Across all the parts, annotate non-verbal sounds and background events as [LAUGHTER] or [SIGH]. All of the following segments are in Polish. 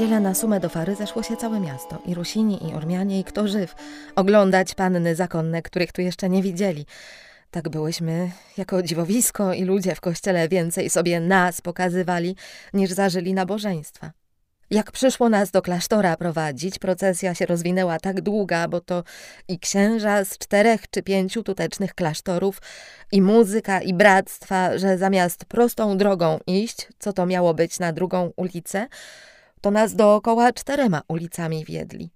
niedzielę na sumę do Fary zeszło się całe miasto. I Rusini, i Ormianie, i kto żyw. Oglądać panny zakonne, których tu jeszcze nie widzieli. Tak byłyśmy jako dziwowisko i ludzie w kościele więcej sobie nas pokazywali, niż zażyli nabożeństwa. Jak przyszło nas do klasztora prowadzić, procesja się rozwinęła tak długa, bo to i księża z czterech czy pięciu tutecznych klasztorów, i muzyka, i bractwa, że zamiast prostą drogą iść, co to miało być na drugą ulicę, to nas dookoła czterema ulicami wiedli.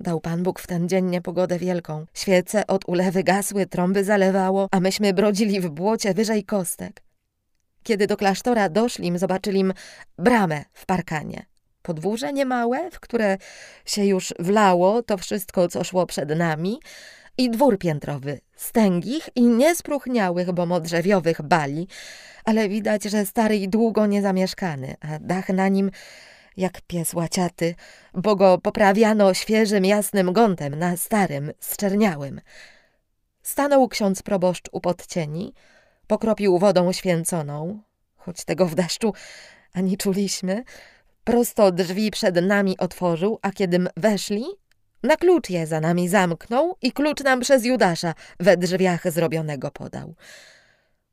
Dał Pan Bóg w ten dzień niepogodę wielką. Świece od ulewy gasły, trąby zalewało, a myśmy brodzili w błocie wyżej kostek. Kiedy do klasztora doszlim, zobaczylim bramę w parkanie. Podwórze niemałe, w które się już wlało to wszystko, co szło przed nami, i dwór piętrowy, stęgich i niespróchniałych, bo modrzewiowych bali, ale widać, że stary i długo niezamieszkany, a dach na nim jak pies łaciaty, bo go poprawiano świeżym, jasnym gątem na starym, zczerniałym. Stanął ksiądz proboszcz u podcieni, pokropił wodą święconą, choć tego w deszczu ani czuliśmy, prosto drzwi przed nami otworzył, a kiedym weszli, na klucz je za nami zamknął i klucz nam przez Judasza we drzwiach zrobionego podał.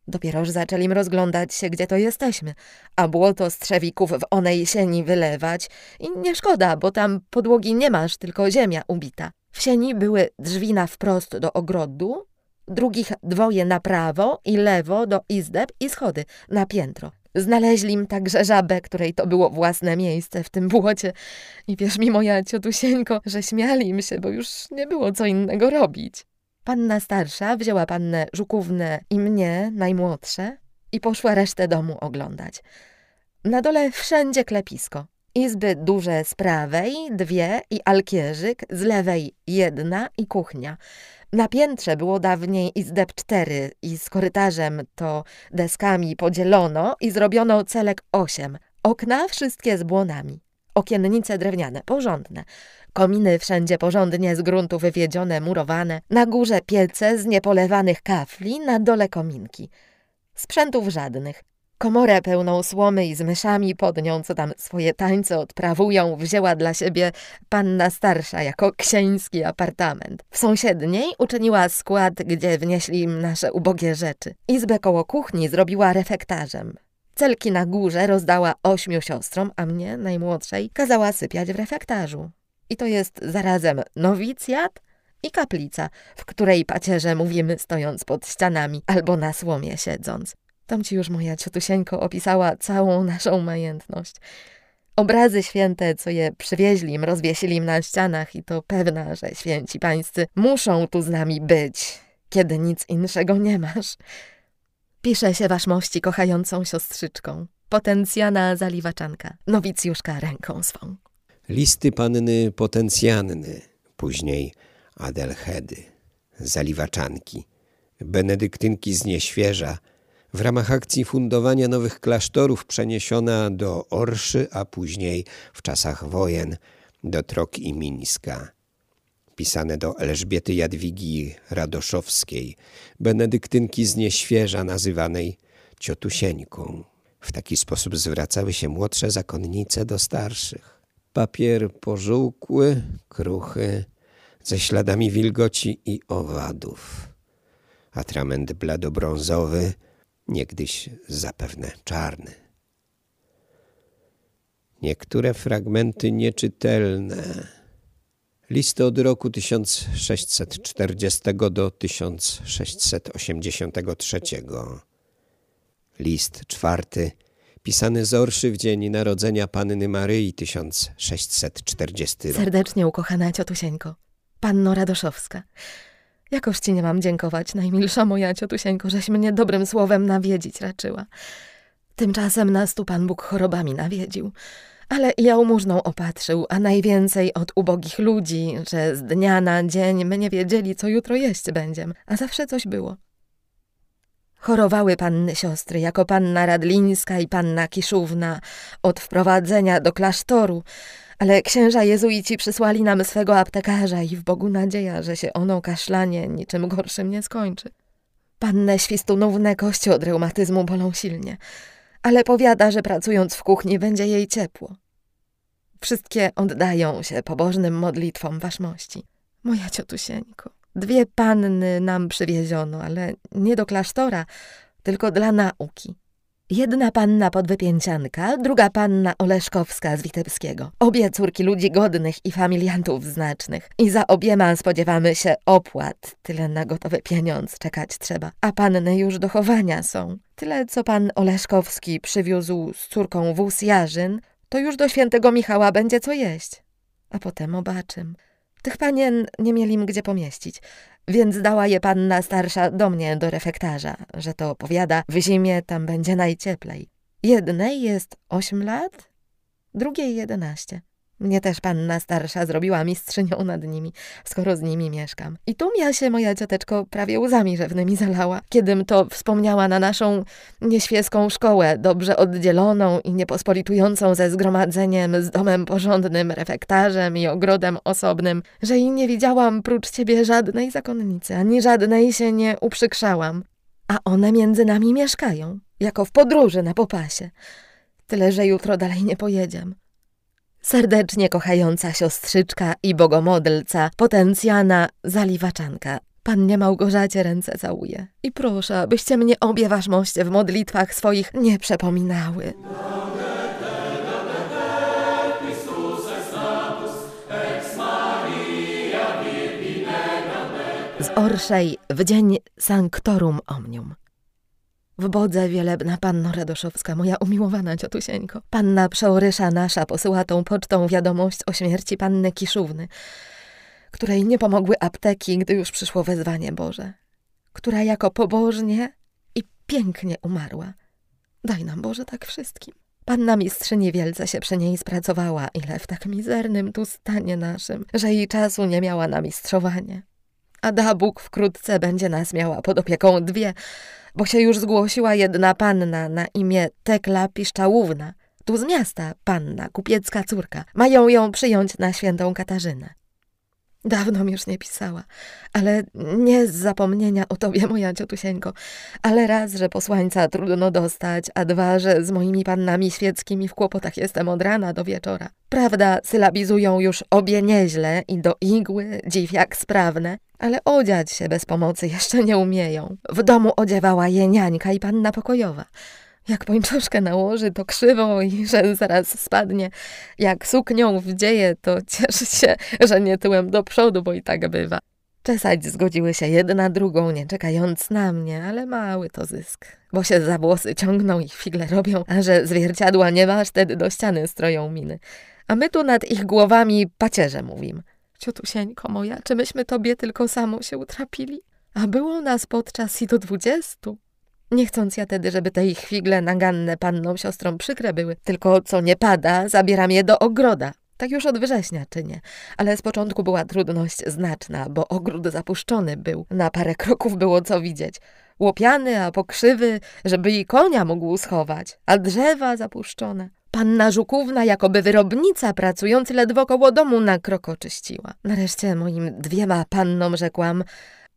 Dopieroż zaczęlim rozglądać się, gdzie to jesteśmy, a błoto strzewików w onej sieni wylewać i nie szkoda, bo tam podłogi nie masz, tylko ziemia ubita. W sieni były drzwi na wprost do ogrodu, drugich dwoje na prawo i lewo do izdeb i schody na piętro. Znaleźlim także żabę, której to było własne miejsce w tym błocie. I wierz mi, moja ciotusieńko, że śmiali im się, bo już nie było co innego robić. Panna starsza wzięła pannę Żukównę i mnie, najmłodsze, i poszła resztę domu oglądać. Na dole wszędzie klepisko. Izby duże z prawej, dwie i alkierzyk, z lewej jedna i kuchnia. Na piętrze było dawniej izdeb cztery i z korytarzem to deskami podzielono i zrobiono celek osiem. Okna wszystkie z błonami. Okiennice drewniane, porządne. Kominy wszędzie porządnie z gruntu wywiedzione, murowane. Na górze piece z niepolewanych kafli, na dole kominki. Sprzętów żadnych. Komorę pełną słomy i z myszami pod nią, co tam swoje tańce odprawują, wzięła dla siebie panna starsza jako księski apartament. W sąsiedniej uczyniła skład, gdzie wnieśli im nasze ubogie rzeczy. Izbę koło kuchni zrobiła refektarzem. Celki na górze rozdała ośmiu siostrom, a mnie, najmłodszej, kazała sypiać w refektarzu. I to jest zarazem nowicjat i kaplica, w której pacierze mówimy stojąc pod ścianami albo na słomie siedząc. Tam ci już moja ciotusieńko opisała całą [LAUGHS] naszą majętność. Obrazy święte, co je przywieźli, rozwiesili im na ścianach i to pewna, że święci pańscy muszą tu z nami być, kiedy nic innego nie masz. Pisze się wasz mości kochającą siostrzyczką, potencjana zaliwaczanka, nowicjuszka ręką swą. Listy panny potencjanny, później Adelhedy, zaliwaczanki, benedyktynki z Nieświeża, w ramach akcji fundowania nowych klasztorów przeniesiona do Orszy, a później w czasach wojen do Trok i Mińska. Pisane do Elżbiety Jadwigi Radoszowskiej, benedyktynki z Nieświeża nazywanej ciotusieńką. W taki sposób zwracały się młodsze zakonnice do starszych. Papier pożółkły, kruchy, ze śladami wilgoci i owadów. Atrament bladobrązowy, niegdyś zapewne czarny. Niektóre fragmenty nieczytelne. Listy od roku 1640 do 1683. List czwarty, pisany z Orszy w dzień narodzenia Panny Maryi 1640 rok. Serdecznie ukochana ciotusieńko, panno Radoszowska. Jakoż ci nie mam dziękować, najmilsza moja ciotusieńko, żeś mnie dobrym słowem nawiedzić raczyła. Tymczasem nas tu Pan Bóg chorobami nawiedził, ale jałmużną opatrzył, a najwięcej od ubogich ludzi, że z dnia na dzień my nie wiedzieli, co jutro jeść będziem, a zawsze coś było. Chorowały panny siostry, jako panna Radlińska i panna Kiszówna, od wprowadzenia do klasztoru, ale księża jezuici przysłali nam swego aptekarza i w Bogu nadzieja, że się ono kaszlanie niczym gorszym nie skończy. Pannę Świstunówne kości od reumatyzmu bolą silnie, ale powiada, że pracując w kuchni będzie jej ciepło. Wszystkie oddają się pobożnym modlitwom waszmości. Moja ciotusieńko, dwie panny nam przywieziono, ale nie do klasztora, tylko dla nauki. Jedna panna podwypięcianka, druga panna Oleszkowska z Witebskiego. Obie córki ludzi godnych i familiantów znacznych. I za obiema spodziewamy się opłat. Tyle na gotowy pieniądz czekać trzeba. A panny już do chowania są. Tyle, co pan Oleszkowski przywiózł z córką wóz jarzyn, to już do świętego Michała będzie co jeść. A potem obaczym. Tych panien nie mieli gdzie pomieścić, więc dała je panna starsza do mnie, do refektarza, że to powiada, w zimie tam będzie najcieplej. Jednej jest osiem lat, drugiej jedenaście. Mnie też panna starsza zrobiła mistrzynią nad nimi, skoro z nimi mieszkam. I tu mia się moja cioteczko prawie łzami rzewnymi zalała, kiedym to wspomniała na naszą nieświeską szkołę, dobrze oddzieloną i niepospolitującą ze zgromadzeniem, z domem porządnym, refektarzem i ogrodem osobnym, że i nie widziałam prócz ciebie żadnej zakonnicy, ani żadnej się nie uprzykrzałam. A one między nami mieszkają, jako w podróży na popasie. Tyle, że jutro dalej nie pojedziemy. Serdecznie kochająca siostrzyczka i bogomodlca, potencjana zaliwaczanka. Pannie Małgorzacie ręce całuje. I proszę, abyście mnie obie waszmoście w modlitwach swoich nie przepominały. Z Orszej w dzień Sanctorum Omnium. W Bodze wielebna panno Radoszowska, moja umiłowana ciotusieńko. Panna przeorysza nasza posyła tą pocztą wiadomość o śmierci panny Kiszówny, której nie pomogły apteki, gdy już przyszło wezwanie Boże, która jako pobożnie i pięknie umarła. Daj nam Boże tak wszystkim. Panna mistrzyni wielce się przy niej spracowała, ile w tak mizernym tu stanie naszym, że jej czasu nie miała na mistrzowanie. A da Bóg wkrótce będzie nas miała pod opieką dwie, bo się już zgłosiła jedna panna na imię Tekla Piszczałówna. Tu z miasta panna, kupiecka córka. Mają ją przyjąć na świętą Katarzynę. Dawno mi już nie pisała, ale nie z zapomnienia o tobie, moja ciotusieńko, ale raz, że posłańca trudno dostać, a dwa, że z moimi pannami świeckimi w kłopotach jestem od rana do wieczora. Prawda, sylabizują już obie nieźle i do igły, dziw jak sprawne, ale odziać się bez pomocy jeszcze nie umieją. W domu odziewała je niańka i panna pokojowa. Jak pończoszkę [LAUGHS] nałoży, to krzywo i że zaraz spadnie. Jak suknią wdzieje, to cieszy się, że nie tyłem do przodu, bo i tak bywa. Czesać zgodziły się jedna drugą, nie czekając na mnie, ale mały to zysk. Bo się za włosy ciągną i figle robią, a że zwierciadła nie masz, wtedy do ściany stroją miny. A my tu nad ich głowami pacierze mówim. Ciotusieńko moja, czy myśmy tobie tylko samą się utrapili? A było nas podczas i do dwudziestu. Nie chcąc ja tedy, żeby te ich figle naganne panną siostrą przykre były, tylko co nie pada, zabieram je do ogroda. Tak już od września czynię, ale z początku była trudność znaczna, bo ogród zapuszczony był. Na parę kroków było co widzieć. Łopiany, a pokrzywy, żeby i konia mógł schować, a drzewa zapuszczone. Panna Żukówna, jakoby wyrobnica, pracując ledwo koło domu, na kroko czyściła. Nareszcie moim dwiema pannom rzekłam,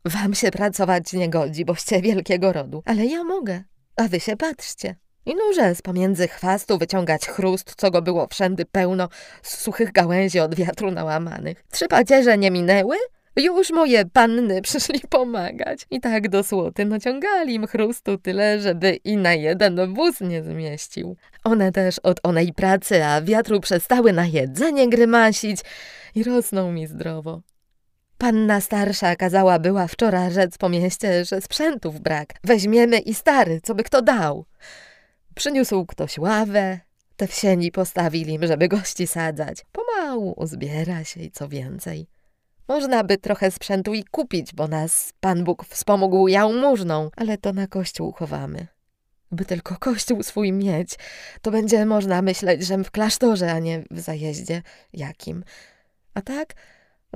wam się pracować nie godzi, boście wielkiego rodu, ale ja mogę, a wy się patrzcie. I nuże z pomiędzy chwastu wyciągać chrust, co go było wszędy pełno, z suchych gałęzi od wiatru nałamanych. Trzy pacierze nie minęły, już moje panny przyszli pomagać. I tak do słoty naciągali im chrustu tyle, żeby i na jeden wóz nie zmieścił. One też od onej pracy, a wiatru przestały na jedzenie grymasić i rosną mi zdrowo. Panna starsza kazała była wczoraj rzec po mieście, że sprzętów brak. Weźmiemy i stary, co by kto dał. Przyniósł ktoś ławę, te w sieni postawili, żeby gości sadzać. Pomału uzbiera się i co więcej. Można by trochę sprzętu i kupić, bo nas Pan Bóg wspomógł jałmużną, ale to na kościół chowamy. By tylko kościół swój mieć, to będzie można myśleć, że w klasztorze, a nie w zajeździe jakim. A tak,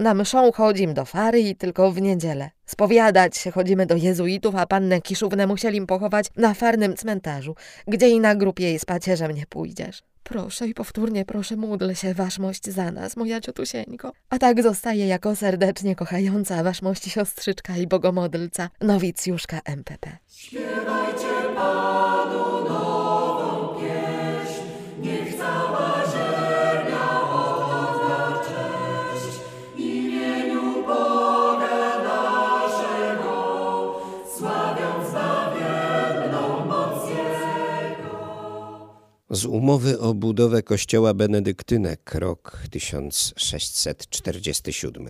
na mszą chodzim do fary i tylko w niedzielę. Spowiadać się chodzimy do jezuitów, a pannę Kiszuwnę musieli pochować na farnym cmentarzu, gdzie i na grupie jej z pacierzem nie pójdziesz. Proszę i powtórnie proszę, módl się waszmość za nas, moja ciotusieńko. A tak zostaje jako serdecznie kochająca waszmość siostrzyczka i bogomodlca, nowicjuszka MPP. Śpiewajcie Panu Z umowy o budowę kościoła benedyktynek rok 1647.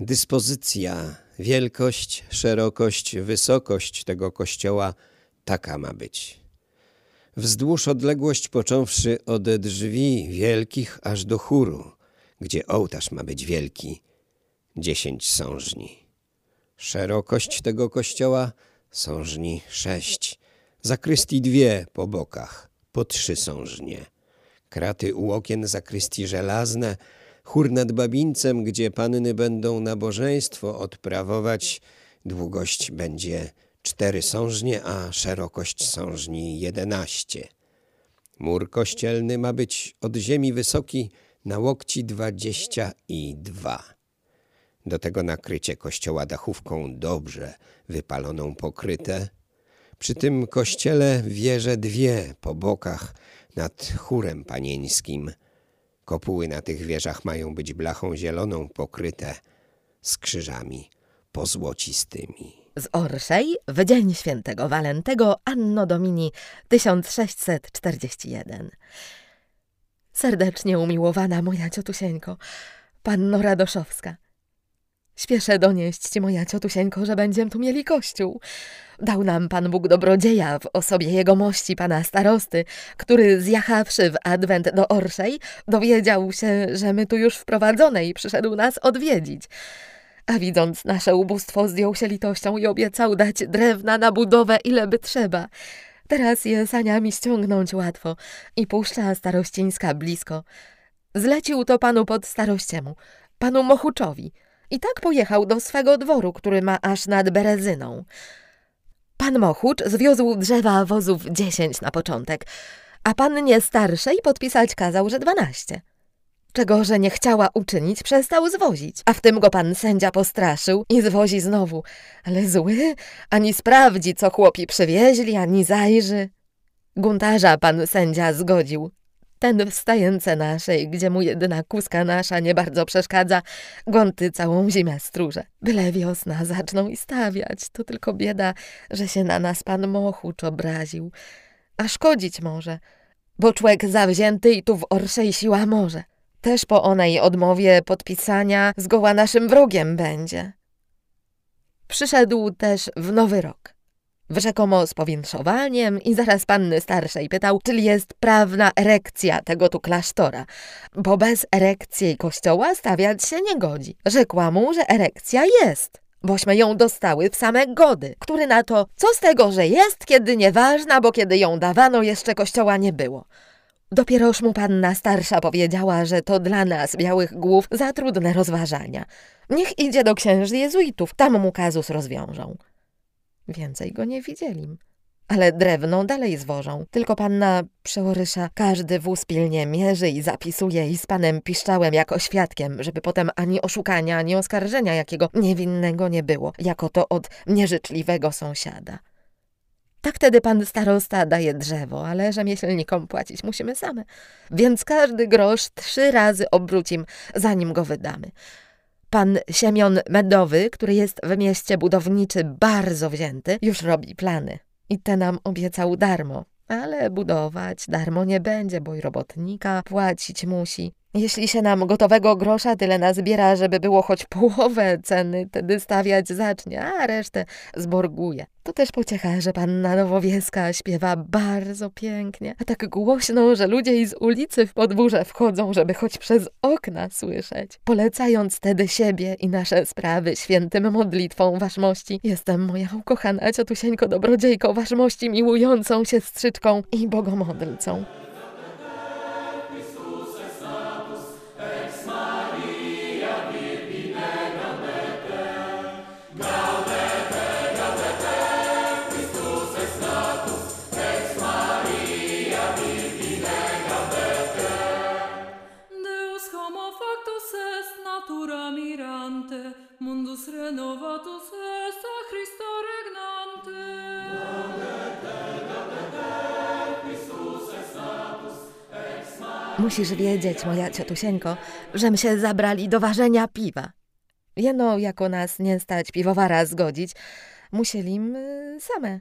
Dyspozycja, wielkość, szerokość, wysokość tego kościoła taka ma być. Wzdłuż odległość począwszy od drzwi wielkich aż do chóru, gdzie ołtarz ma być wielki, dziesięć sążni. Szerokość tego kościoła sążni sześć, zakrystii dwie po bokach, po trzy sążnie. Kraty u okien zakrystii żelazne, chór nad babińcem, gdzie panny będą nabożeństwo odprawować, długość będzie cztery sążnie, a szerokość sążni jedenaście. Mur kościelny ma być od ziemi wysoki na łokci dwadzieścia i dwa. Do tego nakrycie kościoła dachówką dobrze wypaloną pokryte. Przy tym kościele wieże dwie po bokach nad chórem panieńskim. Kopuły na tych wieżach mają być blachą zieloną pokryte z krzyżami pozłocistymi. Z Orszej w dzień świętego Walentego Anno Domini 1641. Serdecznie umiłowana moja ciotusieńko, panno Radoszowska. Śpieszę donieść ci, moja ciotusieńko, że będziemy tu mieli kościół. Dał nam Pan Bóg dobrodzieja w osobie jego mości, pana starosty, który zjachawszy w adwent do Orszej, dowiedział się, że my tu już wprowadzone i przyszedł nas odwiedzić. A widząc nasze ubóstwo, zdjął się litością i obiecał dać drewna na budowę, ile by trzeba. Teraz je saniami ściągnąć łatwo i puszcza starościńska blisko. Zlecił to panu pod starościemu, panu Mochuczowi. I tak pojechał do swego dworu, który ma aż nad Berezyną. Pan Mochucz zwiózł drzewa wozów dziesięć na początek, a pannie starszej podpisać kazał, że dwanaście. Czego, że nie chciała uczynić, przestał zwozić. A w tym go pan sędzia postraszył i zwozi znowu. Ale zły, ani sprawdzi, co chłopi przywieźli, ani zajrzy. Guntarza pan sędzia zgodził. Ten wstające naszej, gdzie mu jedyna kuska nasza nie bardzo przeszkadza, gąty całą zimę stróże. Byle wiosna zaczną i stawiać, to tylko bieda, że się na nas pan Mochucz obraził. A szkodzić może, bo człowiek zawzięty i tu w orszej siła może. Też po onej odmowie podpisania zgoła naszym wrogiem będzie. Przyszedł też w nowy rok. Rzekomo z powinszowaniem i zaraz panny starszej pytał, czyli jest prawna erekcja tego tu klasztora, bo bez erekcji kościoła stawiać się nie godzi. Rzekła mu, że erekcja jest, bośmy ją dostały w same gody, który na to, co z tego, że jest, kiedy nieważna, bo kiedy ją dawano, jeszcze kościoła nie było. Dopieroż mu panna starsza powiedziała, że to dla nas, białych głów, za trudne rozważania. Niech idzie do księży jezuitów, tam mu kazus rozwiążą. Więcej go nie widzieli. Ale drewno dalej zwożą. Tylko panna przeorysza każdy wóz pilnie mierzy i zapisuje i z panem piszczałem jako świadkiem, żeby potem ani oszukania, ani oskarżenia jakiego niewinnego nie było, jako to od nieżyczliwego sąsiada. Tak wtedy pan starosta daje drzewo, ale rzemieślnikom płacić musimy same. Więc każdy grosz trzy razy obrócim, zanim go wydamy. Pan Siemion Medowy, który jest w mieście budowniczy bardzo wzięty, już robi plany. I te nam obiecał darmo. Ale budować darmo nie będzie, bo i robotnika płacić musi. Jeśli się nam gotowego grosza tyle nazbiera, żeby było choć połowę ceny, wtedy stawiać zacznie, a resztę zborguje. To też pociecha, że panna Nowowieska śpiewa bardzo pięknie, a tak głośno, że ludzie i z ulicy w podwórze wchodzą, żeby choć przez okna słyszeć. Polecając wtedy siebie i nasze sprawy świętym modlitwą waszmości, jestem moja ukochana ciotusieńko dobrodziejko waszmości miłującą się strzyczką i bogomodlcą. Mirante, mundus renovatus est a Christo regnante. Musisz wiedzieć, moja ciotusieńko, żem się zabrali do ważenia piwa. Jeno, jako nas nie stać piwowara zgodzić, musieli same.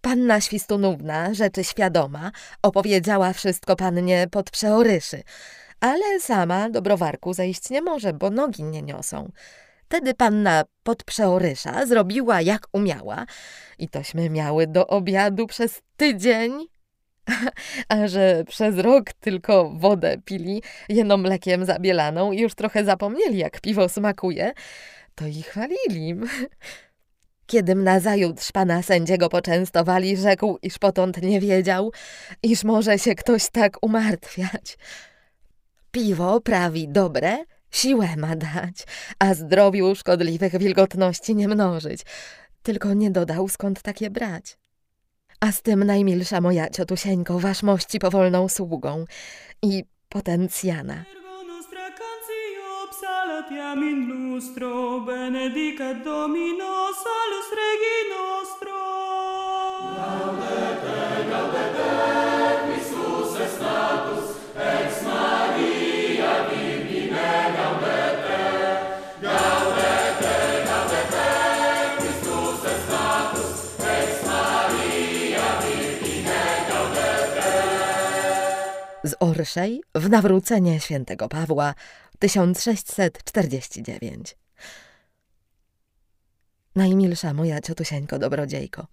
Panna Świstunówna, rzeczy świadoma, opowiedziała wszystko pannie pod przeoryszy, ale sama do browarku zejść nie może, bo nogi nie niosą. Wtedy panna pod przeorysza zrobiła jak umiała i tośmy miały do obiadu przez tydzień [LAUGHS] a że przez rok tylko wodę pili, jeno mlekiem zabielaną i już trochę zapomnieli, jak piwo smakuje, to i chwalili. [LAUGHS] Kiedym nazajutrz pana sędziego poczęstowali, rzekł, iż potąd nie wiedział, iż może się ktoś tak umartwiać. Piwo prawi dobre, siłę ma dać, a zdrowiu szkodliwych wilgotności nie mnożyć. Tylko nie dodał, skąd takie brać. A z tym najmilsza moja ciotusieńko, wasz mości powolną sługą i potencjana. Nostra cantio psalatiam in Orszej w nawrócenie świętego Pawła 1649. Najmilsza moja ciotusieńko dobrodziejko,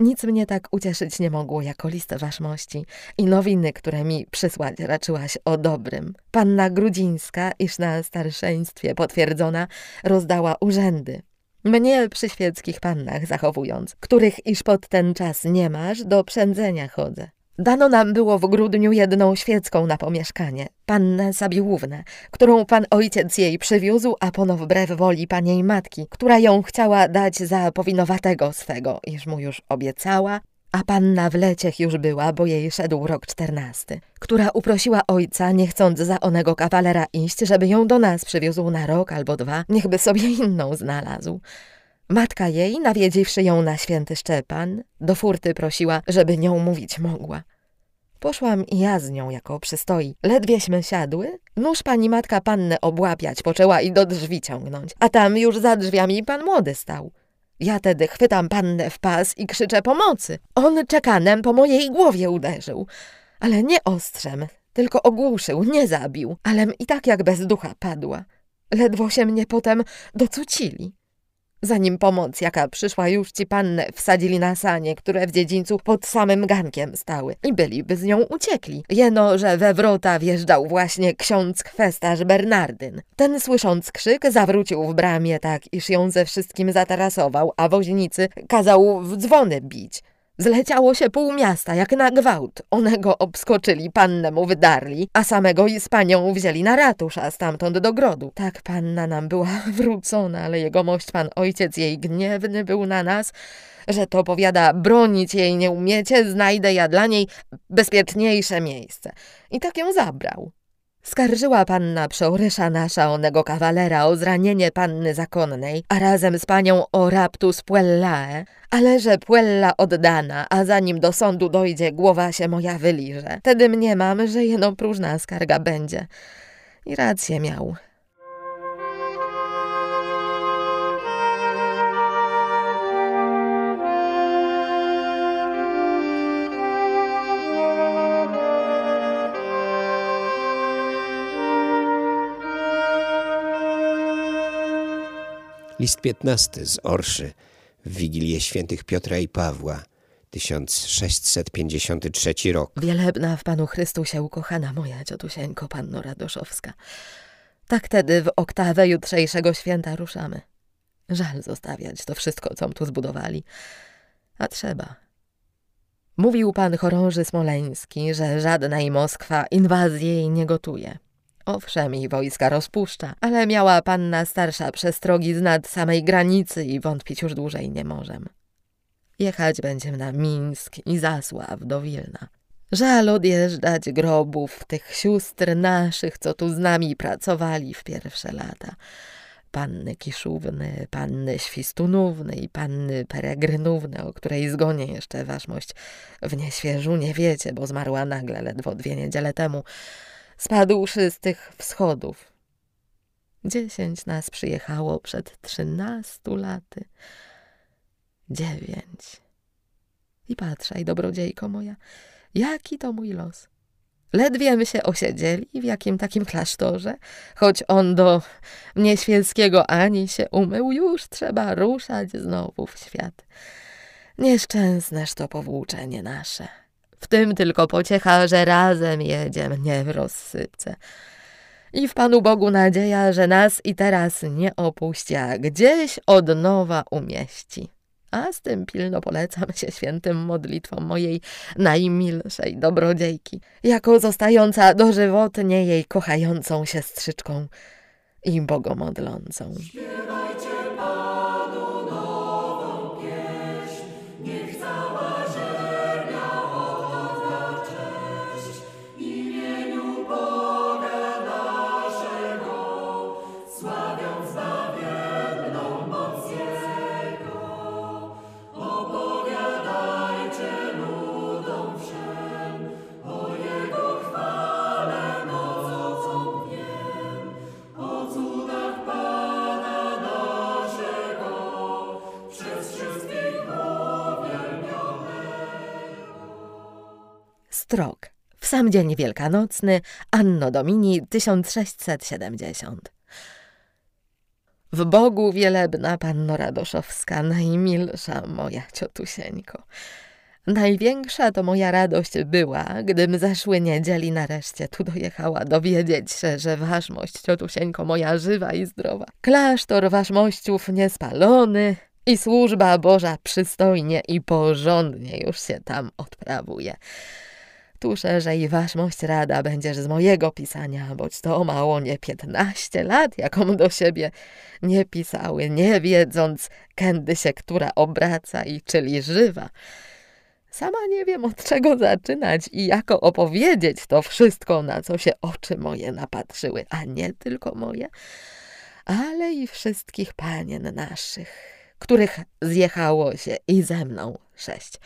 nic mnie tak ucieszyć nie mogło jako list waszmości i nowiny, które mi przysłać raczyłaś o dobrym. Panna Grudzińska, iż na starszeństwie potwierdzona, rozdała urzędy. Mnie przy świeckich pannach zachowując, których iż pod ten czas nie masz, do przędzenia chodzę. Dano nam było w grudniu jedną świecką na pomieszkanie, pannę Sabiłównę, którą pan ojciec jej przywiózł, a pono wbrew woli paniej matki, która ją chciała dać za powinowatego swego, iż mu już obiecała, a panna w leciech już była, bo jej szedł rok czternasty, która uprosiła ojca, nie chcąc za onego kawalera iść, żeby ją do nas przywiózł na rok albo dwa, niechby sobie inną znalazł. Matka jej, nawiedziwszy ją na święty Szczepan, do furty prosiła, żeby nią mówić mogła. Poszłam i ja z nią, jako przystoi. Ledwieśmy siadły, nóż pani matka pannę obłapiać poczęła i do drzwi ciągnąć, a tam już za drzwiami pan młody stał. Ja tedy chwytam pannę w pas i krzyczę pomocy. On czekanem po mojej głowie uderzył, ale nie ostrzem, tylko ogłuszył, nie zabił, alem i tak jak bez ducha padła. Ledwo się mnie potem docucili. Zanim pomoc, jaka przyszła już ci pannę, wsadzili na sanie, które w dziedzińcu pod samym gankiem stały i byliby z nią uciekli. Jeno, że we wrota wjeżdżał właśnie ksiądz kwestarz Bernardyn. Ten słysząc krzyk zawrócił w bramie tak, iż ją ze wszystkim zatarasował, a woźnicy kazał w dzwony bić. Zleciało się pół miasta, jak na gwałt. One go obskoczyli, pannę mu wydarli, a samego i z panią wzięli na ratusz, a stamtąd do grodu. Tak panna nam była [LAUGHS] wrócona, ale jego mość pan ojciec jej gniewny był na nas, że to powiada, bronić jej nie umiecie, znajdę ja dla niej bezpieczniejsze miejsce. I tak ją zabrał. Skarżyła panna przeorysza nasza onego kawalera o zranienie panny zakonnej, a razem z panią o raptus puellae, ale że puella oddana, a zanim do sądu dojdzie, głowa się moja wyliże. Tedy mniemam, że jeno próżna skarga będzie. I rację miał. List 15 z Orszy w Wigilię Świętych Piotra i Pawła, 1653 rok. Wielebna w Panu Chrystusie ukochana moja ciotusieńko, panno Radoszowska. Tak tedy w oktawę jutrzejszego święta ruszamy. Żal zostawiać to wszystko, com tu zbudowali. A trzeba. Mówił pan chorąży smoleński, że żadna i Moskwa inwazji jej nie gotuje. Owszem, i wojska rozpuszcza, ale miała panna starsza przestrogi z nad samej granicy i wątpić już dłużej nie możem. Jechać będziemy na Mińsk i Zasław do Wilna. Żal odjeżdżać grobów tych sióstr naszych, co tu z nami pracowali w pierwsze lata. Panny Kiszówny, panny Świstunówny i panny Peregrynówny, o której zgonie jeszcze waszmość w nieświeżu nie wiecie, bo zmarła nagle ledwo dwie niedziele temu spadłszy z tych wschodów. Dziesięć nas przyjechało przed trzynastu laty. Dziewięć. I patrzaj, dobrodziejko moja, jaki to mój los. Ledwie my się osiedzieli w jakim takim klasztorze, choć on do mnie świeckiego ani się umył, już trzeba ruszać znowu w świat. Nieszczęsneż to powłóczenie nasze. W tym tylko pociecha, że razem jedziemy, nie w rozsypce. I w Panu Bogu nadzieja, że nas i teraz nie opuści, a gdzieś od nowa umieści. A z tym pilno polecam się świętym modlitwom mojej najmilszej dobrodziejki, jako zostająca dożywotnie jej kochającą siostrzyczką i bogomodlącą. Strok. W sam dzień wielkanocny, Anno Domini 1670. W Bogu wielebna panno Radoszowska, najmilsza moja ciotusieńko. Największa to moja radość była, gdym zeszły niedzieli nareszcie tu dojechała dowiedzieć się, że waszmość, ciotusieńko moja, żywa i zdrowa. Klasztor waszmościów niespalony i służba Boża przystojnie i porządnie już się tam odprawuje. Tu szerzej waszmość rada będziesz z mojego pisania, boć to mało nie piętnaście lat, jaką do siebie nie pisały, nie wiedząc, kędy się która obraca i czyli żywa. Sama nie wiem od czego zaczynać i jako opowiedzieć to wszystko, na co się oczy moje napatrzyły, a nie tylko moje, ale i wszystkich panien naszych, których zjechało się i ze mną sześć.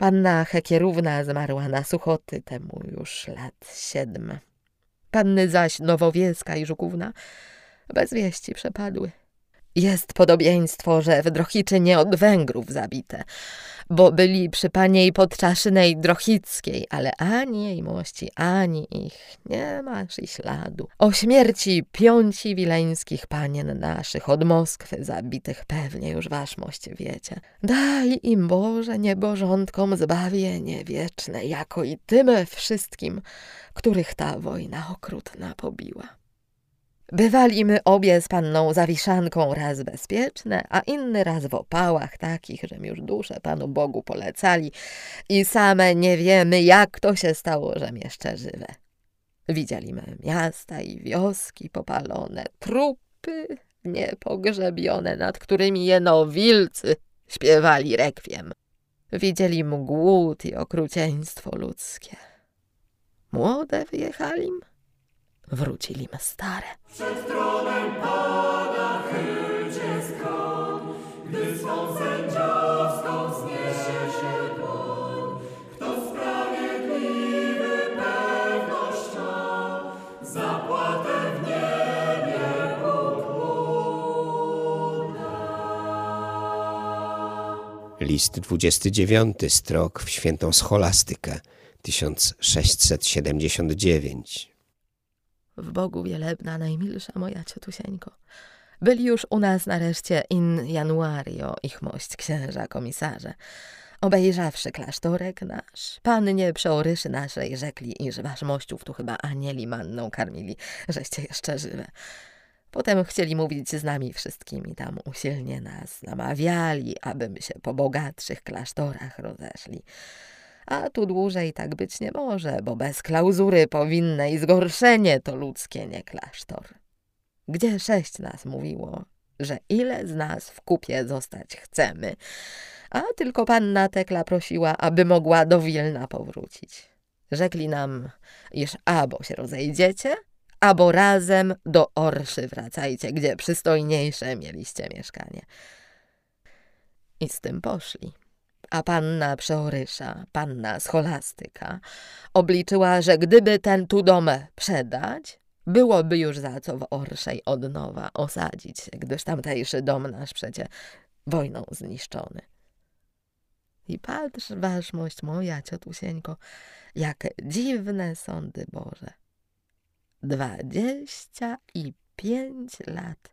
Panna Hekierówna zmarła na suchoty, temu już lat siedm. Panny zaś Nowowieska i Żukówna bez wieści przepadły. Jest podobieństwo, że w Drohiczynie od Węgrów zabite, bo byli przy paniej podczaszynej Drochickiej, ale ani jej mości, ani ich nie masz i śladu. O śmierci piąci wileńskich panien naszych od Moskwy zabitych pewnie już wasz mość wiecie. Daj im Boże niebożątkom zbawienie wieczne, jako i tym wszystkim, których ta wojna okrutna pobiła. Bywaliśmy obie z panną Zawiszanką raz bezpieczne, a inny raz w opałach takich, że już duszę Panu Bogu polecali i same nie wiemy, jak to się stało, że jeszcze żywe. Widzieliśmy miasta i wioski popalone, trupy niepogrzebione, nad którymi jeno wilcy śpiewali rekwiem. Widzieli głód i okrucieństwo ludzkie. Młode wyjechalim, wrócili me stare. Przed tronem Pana chylcie skron, gdy swą sędziowską zniesie się dłoń. Kto sprawiedliwy pewność ma, zapłatę w niebie List 29, strok w świętą scholastykę 1679. W Bogu wielebna, najmilsza moja ciotusieńko. Byli już u nas nareszcie in januario, ich mość księża komisarze. Obejrzawszy klasztorek nasz, pannie przeoryszy naszej rzekli, iż wasz mościów tu chyba anieli manną karmili, żeście jeszcze żywe. Potem chcieli mówić z nami wszystkimi, tam usilnie nas namawiali, abyśmy się po bogatszych klasztorach rozeszli. A tu dłużej tak być nie może, bo bez klauzury powinne i zgorszenie to ludzkie, nie klasztor. Gdzie sześć nas mówiło, że ile z nas w kupie zostać chcemy, a tylko panna Tekla prosiła, aby mogła do Wilna powrócić. Rzekli nam, iż albo się rozejdziecie, albo razem do Orszy wracajcie, gdzie przystojniejsze mieliście mieszkanie. I z tym poszli. A panna Przeorysza, panna Scholastyka, obliczyła, że gdyby ten tu dom przedać, byłoby już za co w Orszej od nowa osadzić gdyż tamtejszy dom nasz przecie wojną zniszczony. I patrz, waszmość moja, ciotusieńko, jakie dziwne sądy Boże. Dwadzieścia i pięć lat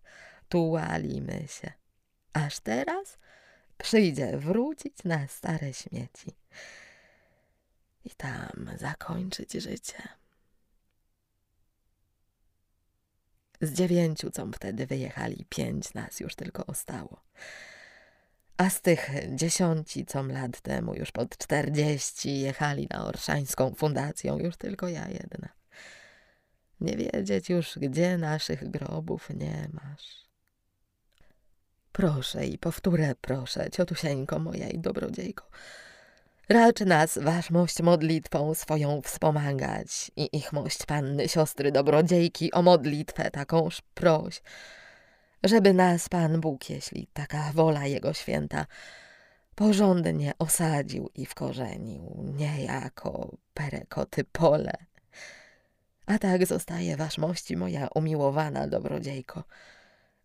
tułalimy się. Aż teraz przyjdzie wrócić na stare śmieci i tam zakończyć życie. Z dziewięciu, co wtedy wyjechali, pięć nas już tylko ostało. A z tych dziesiąci, co lat temu już pod czterdzieści jechali na Orszańską fundacją, już tylko ja jedna. Nie wiedzieć już, gdzie naszych grobów nie masz. Proszę i powtórę proszę, ciotusieńko moja i dobrodziejko, Racz nas, waszmość, modlitwą swoją wspomagać i ich mość panny, siostry, dobrodziejki o modlitwę takąż proś, żeby nas Pan Bóg, jeśli taka wola Jego święta, porządnie osadził i wkorzenił, nie jako perekoty pole. A tak zostaje wasz mości moja umiłowana dobrodziejko,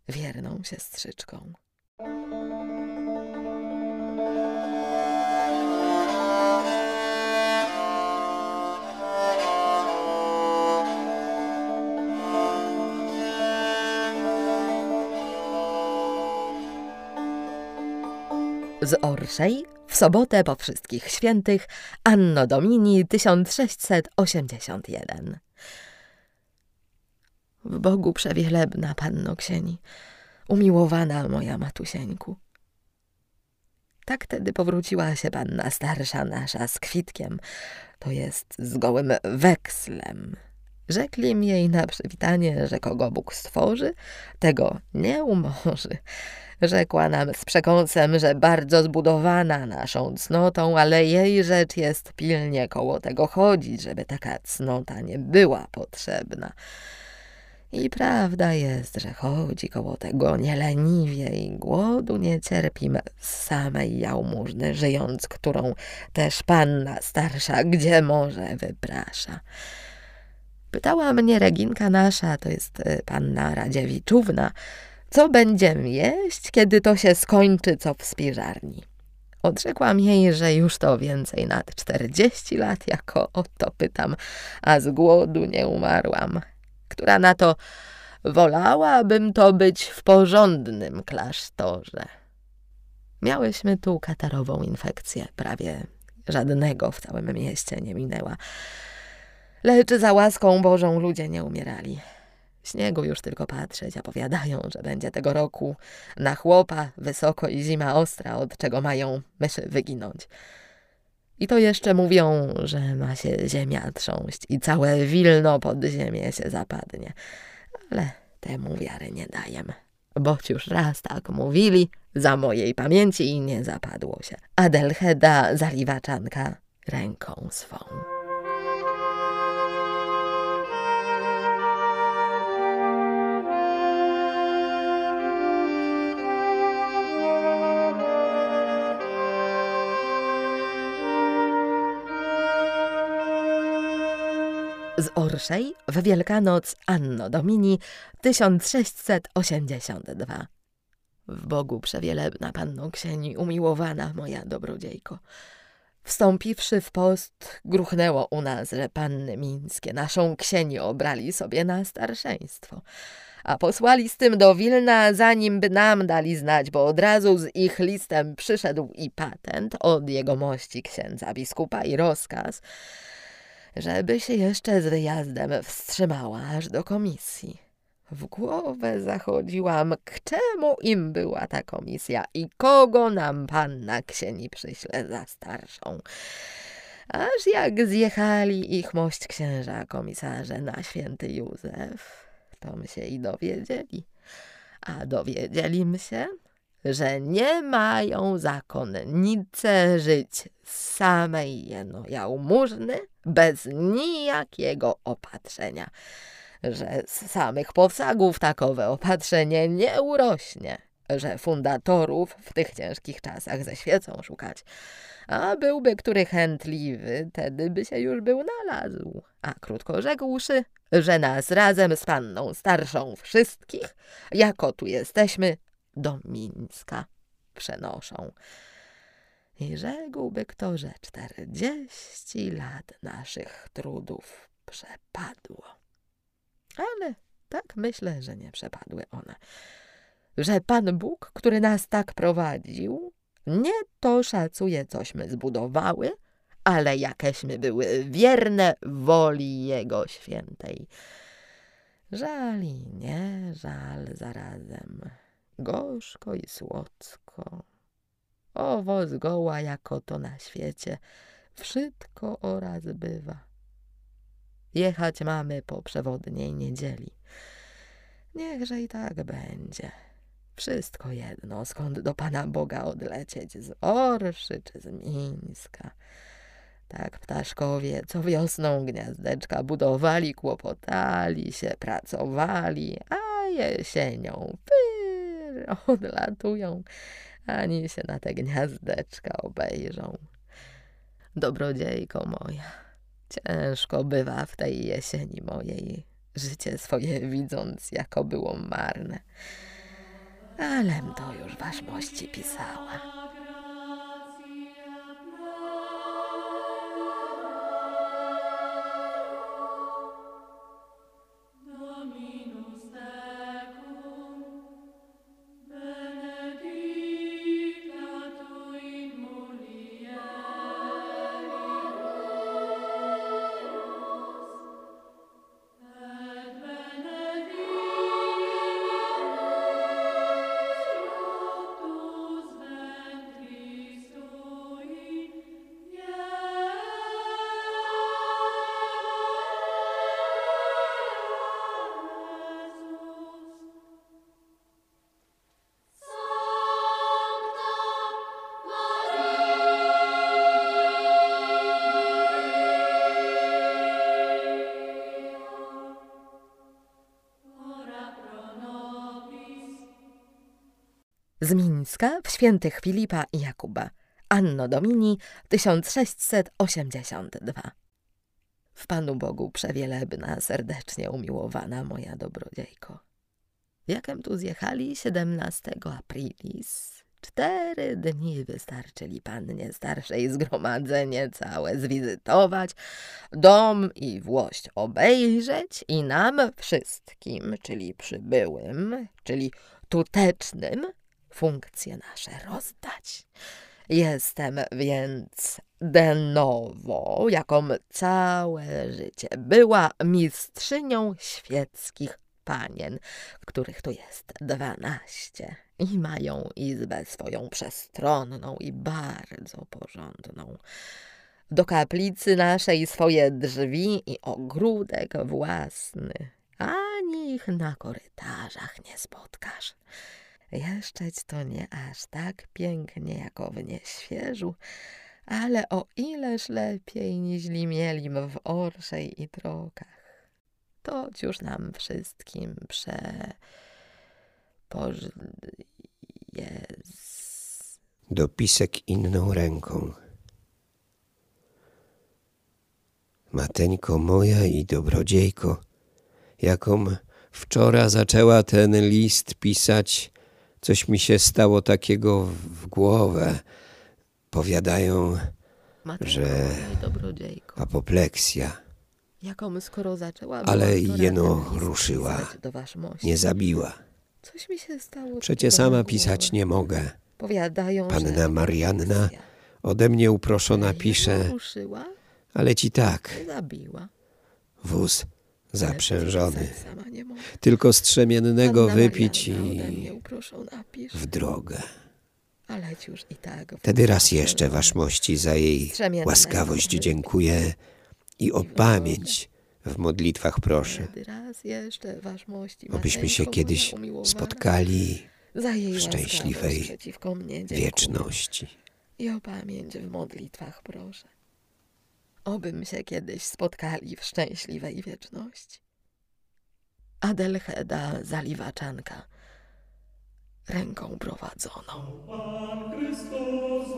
wierną siostrzyczką. z Orszej w sobotę po wszystkich świętych Anno Domini 1681. W Bogu przewielebna Panno Ksieni, umiłowana moja matusieńku. Tak tedy powróciła się panna starsza nasza z kwitkiem, to jest z gołym wekslem. Rzekli jej na przywitanie, że kogo Bóg stworzy, tego nie umorzy. Rzekła nam z przekąsem, że bardzo zbudowana naszą cnotą, ale jej rzecz jest pilnie koło tego chodzić, żeby taka cnota nie była potrzebna. I prawda jest, że chodzi koło tego nieleniwie i głodu nie cierpi z samej jałmużny żyjąc, którą też panna starsza gdzie może wyprasza. Pytała mnie Reginka nasza, to jest y, panna Radziewiczówna, co będziemy jeść, kiedy to się skończy, co w spiżarni. Odrzekłam jej, że już to więcej nad czterdzieści lat, jako o to pytam, a z głodu nie umarłam. Która na to wolałabym to być w porządnym klasztorze. Miałyśmy tu katarową infekcję, prawie żadnego w całym mieście nie minęła. Lecz za łaską Bożą ludzie nie umierali. Śniegu już tylko patrzeć, a powiadają, że będzie tego roku na chłopa wysoko i zima ostra, od czego mają myszy wyginąć. I to jeszcze mówią, że ma się ziemia trząść i całe Wilno pod ziemię się zapadnie. Ale temu wiary nie daję, boć już raz tak mówili, za mojej pamięci i nie zapadło się. Adelheda zaliwaczanka ręką swą. Z Orszej w Wielkanoc Anno Domini 1682. W Bogu przewielebna Panno Ksieni, umiłowana moja dobrodziejko. Wstąpiwszy w post, gruchnęło u nas, że panny mińskie naszą ksieni obrali sobie na starszeństwo. A posłali z tym do Wilna, zanim by nam dali znać, bo od razu z ich listem przyszedł i patent od jego mości księdza biskupa i rozkaz, żeby się jeszcze z wyjazdem wstrzymała aż do komisji. W głowę zachodziłam, k czemu im była ta komisja i kogo nam panna ksieni przyśle za starszą. Aż jak zjechali ich mość księża komisarze na święty Józef, to my się i dowiedzieli. A dowiedzieli się, że nie mają zakonnice żyć samej jeno jałmużny bez nijakiego opatrzenia, że z samych powsagów takowe opatrzenie nie urośnie, że fundatorów w tych ciężkich czasach ze świecą szukać, a byłby który chętliwy, tedy by się już był nalazł, a krótko rzekłszy, że nas razem z panną starszą wszystkich, jako tu jesteśmy, do Mińska przenoszą. I rzekłby kto, że czterdzieści lat naszych trudów przepadło. Ale tak myślę, że nie przepadły one. Że Pan Bóg, który nas tak prowadził, nie to szacuje, cośmy zbudowały, ale jakeśmy były wierne woli Jego świętej. Żal i nie żal zarazem, gorzko i słodko. Owo zgoła jako to na świecie, wszystko oraz bywa. Jechać mamy po przewodniej niedzieli. Niechże i tak będzie. Wszystko jedno, skąd do Pana Boga odlecieć, z Orszy czy z Mińska. Tak ptaszkowie, co wiosną gniazdeczka budowali, kłopotali się, pracowali, a jesienią pyr, [LAUGHS] odlatują, ani się na te gniazdeczka obejrzą. Dobrodziejko moja, ciężko bywa w tej jesieni mojej, życie swoje widząc, jako było marne. Alem to już waszmości pisała. Z Mińska w świętych Filipa i Jakuba. Anno Domini 1682. W Panu Bogu przewielebna, serdecznie umiłowana moja dobrodziejko. Jakem tu zjechali 17 aprilis. Cztery dni wystarczyli pannie starszej zgromadzenie całe zwizytować, dom i włość obejrzeć i nam wszystkim, czyli przybyłym, czyli tutecznym, funkcje nasze rozdać. Jestem więc de novo, jaką całe życie była mistrzynią świeckich panien, których tu jest dwanaście i mają izbę swoją przestronną i bardzo porządną. Do kaplicy naszej swoje drzwi i ogródek własny, ani ich na korytarzach nie spotkasz. Jeszczeć to nie aż tak pięknie, jako w nieświeżu, ale o ileż lepiej niźli mielim w orszej i trokach. Toć już nam wszystkim prze... Poż... Jest... Dopisek inną ręką. Mateńko moja i dobrodziejko, jaką wczora zaczęła ten list pisać, coś mi się stało takiego w głowę. Powiadają Matko Że- apopleksja. jaką skoro zaczęła... Ale jeno ruszyła. Nie zabiła. Coś mi się stało... Przecie sama pisać nie mogę. Powiadają, Panna Marianna. Ode mnie uproszona pisze, ruszyła, ale ci tak, zabiła. wóz zaprzężony. Tylko strzemiennego wypić ode i w drogę. Tak. Wtedy raz jeszcze waszmości za jej łaskawość dziękuję i o pamięć w modlitwach proszę, obyśmy się kiedyś spotkali w szczęśliwej wieczności. I o pamięć w modlitwach proszę. Obym się kiedyś spotkali w szczęśliwej wieczności. Adelheda Zaliwaczanka ręką prowadzoną. Pan Chrystus